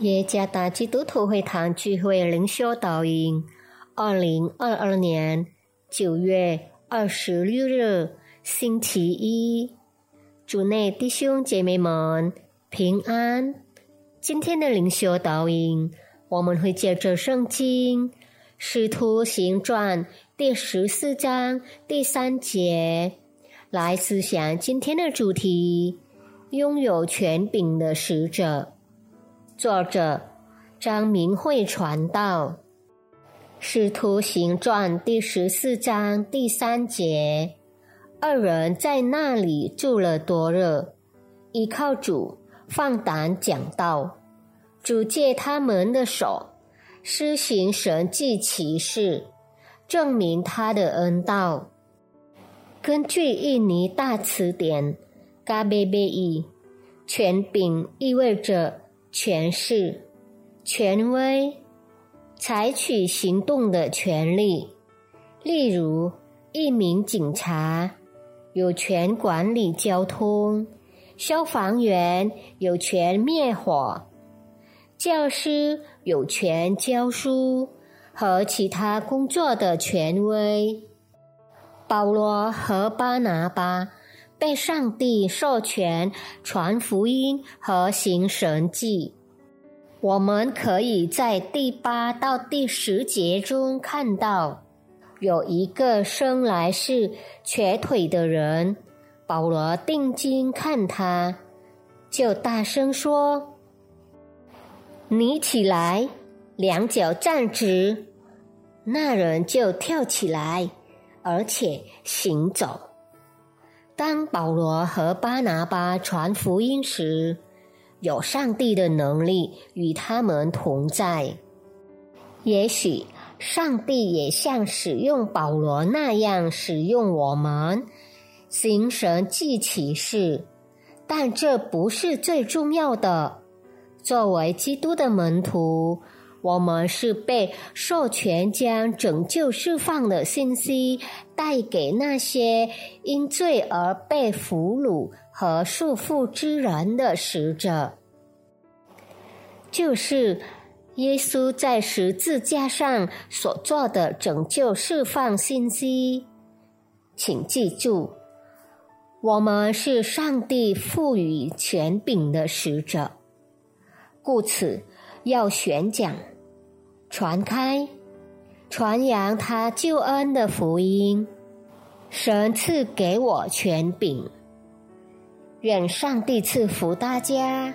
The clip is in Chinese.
耶加达基督徒会堂聚会灵修导引，二零二二年九月二十六日星期一，主内弟兄姐妹们平安。今天的灵修导引，我们会借着圣经《使徒行传》第十四章第三节来思想今天的主题：拥有权柄的使者。作者张明慧传道，《使徒行传》第十四章第三节，二人在那里住了多日，依靠主放胆讲道，主借他们的手施行神迹奇事，证明他的恩道。根据印尼大词典，嘎贝贝伊，权柄意味着。权势、权威、采取行动的权利，例如，一名警察有权管理交通，消防员有权灭火，教师有权教书和其他工作的权威。保罗和巴拿巴。被上帝授权传福音和行神迹，我们可以在第八到第十节中看到，有一个生来是瘸腿的人，保罗定睛看他，就大声说：“你起来，两脚站直。”那人就跳起来，而且行走。当保罗和巴拿巴传福音时，有上帝的能力与他们同在。也许上帝也像使用保罗那样使用我们，行神迹奇事，但这不是最重要的。作为基督的门徒。我们是被授权将拯救释放的信息带给那些因罪而被俘虏和束缚之人的使者，就是耶稣在十字架上所做的拯救释放信息。请记住，我们是上帝赋予权柄的使者，故此。要宣讲、传开、传扬他救恩的福音。神赐给我权柄，愿上帝赐福大家。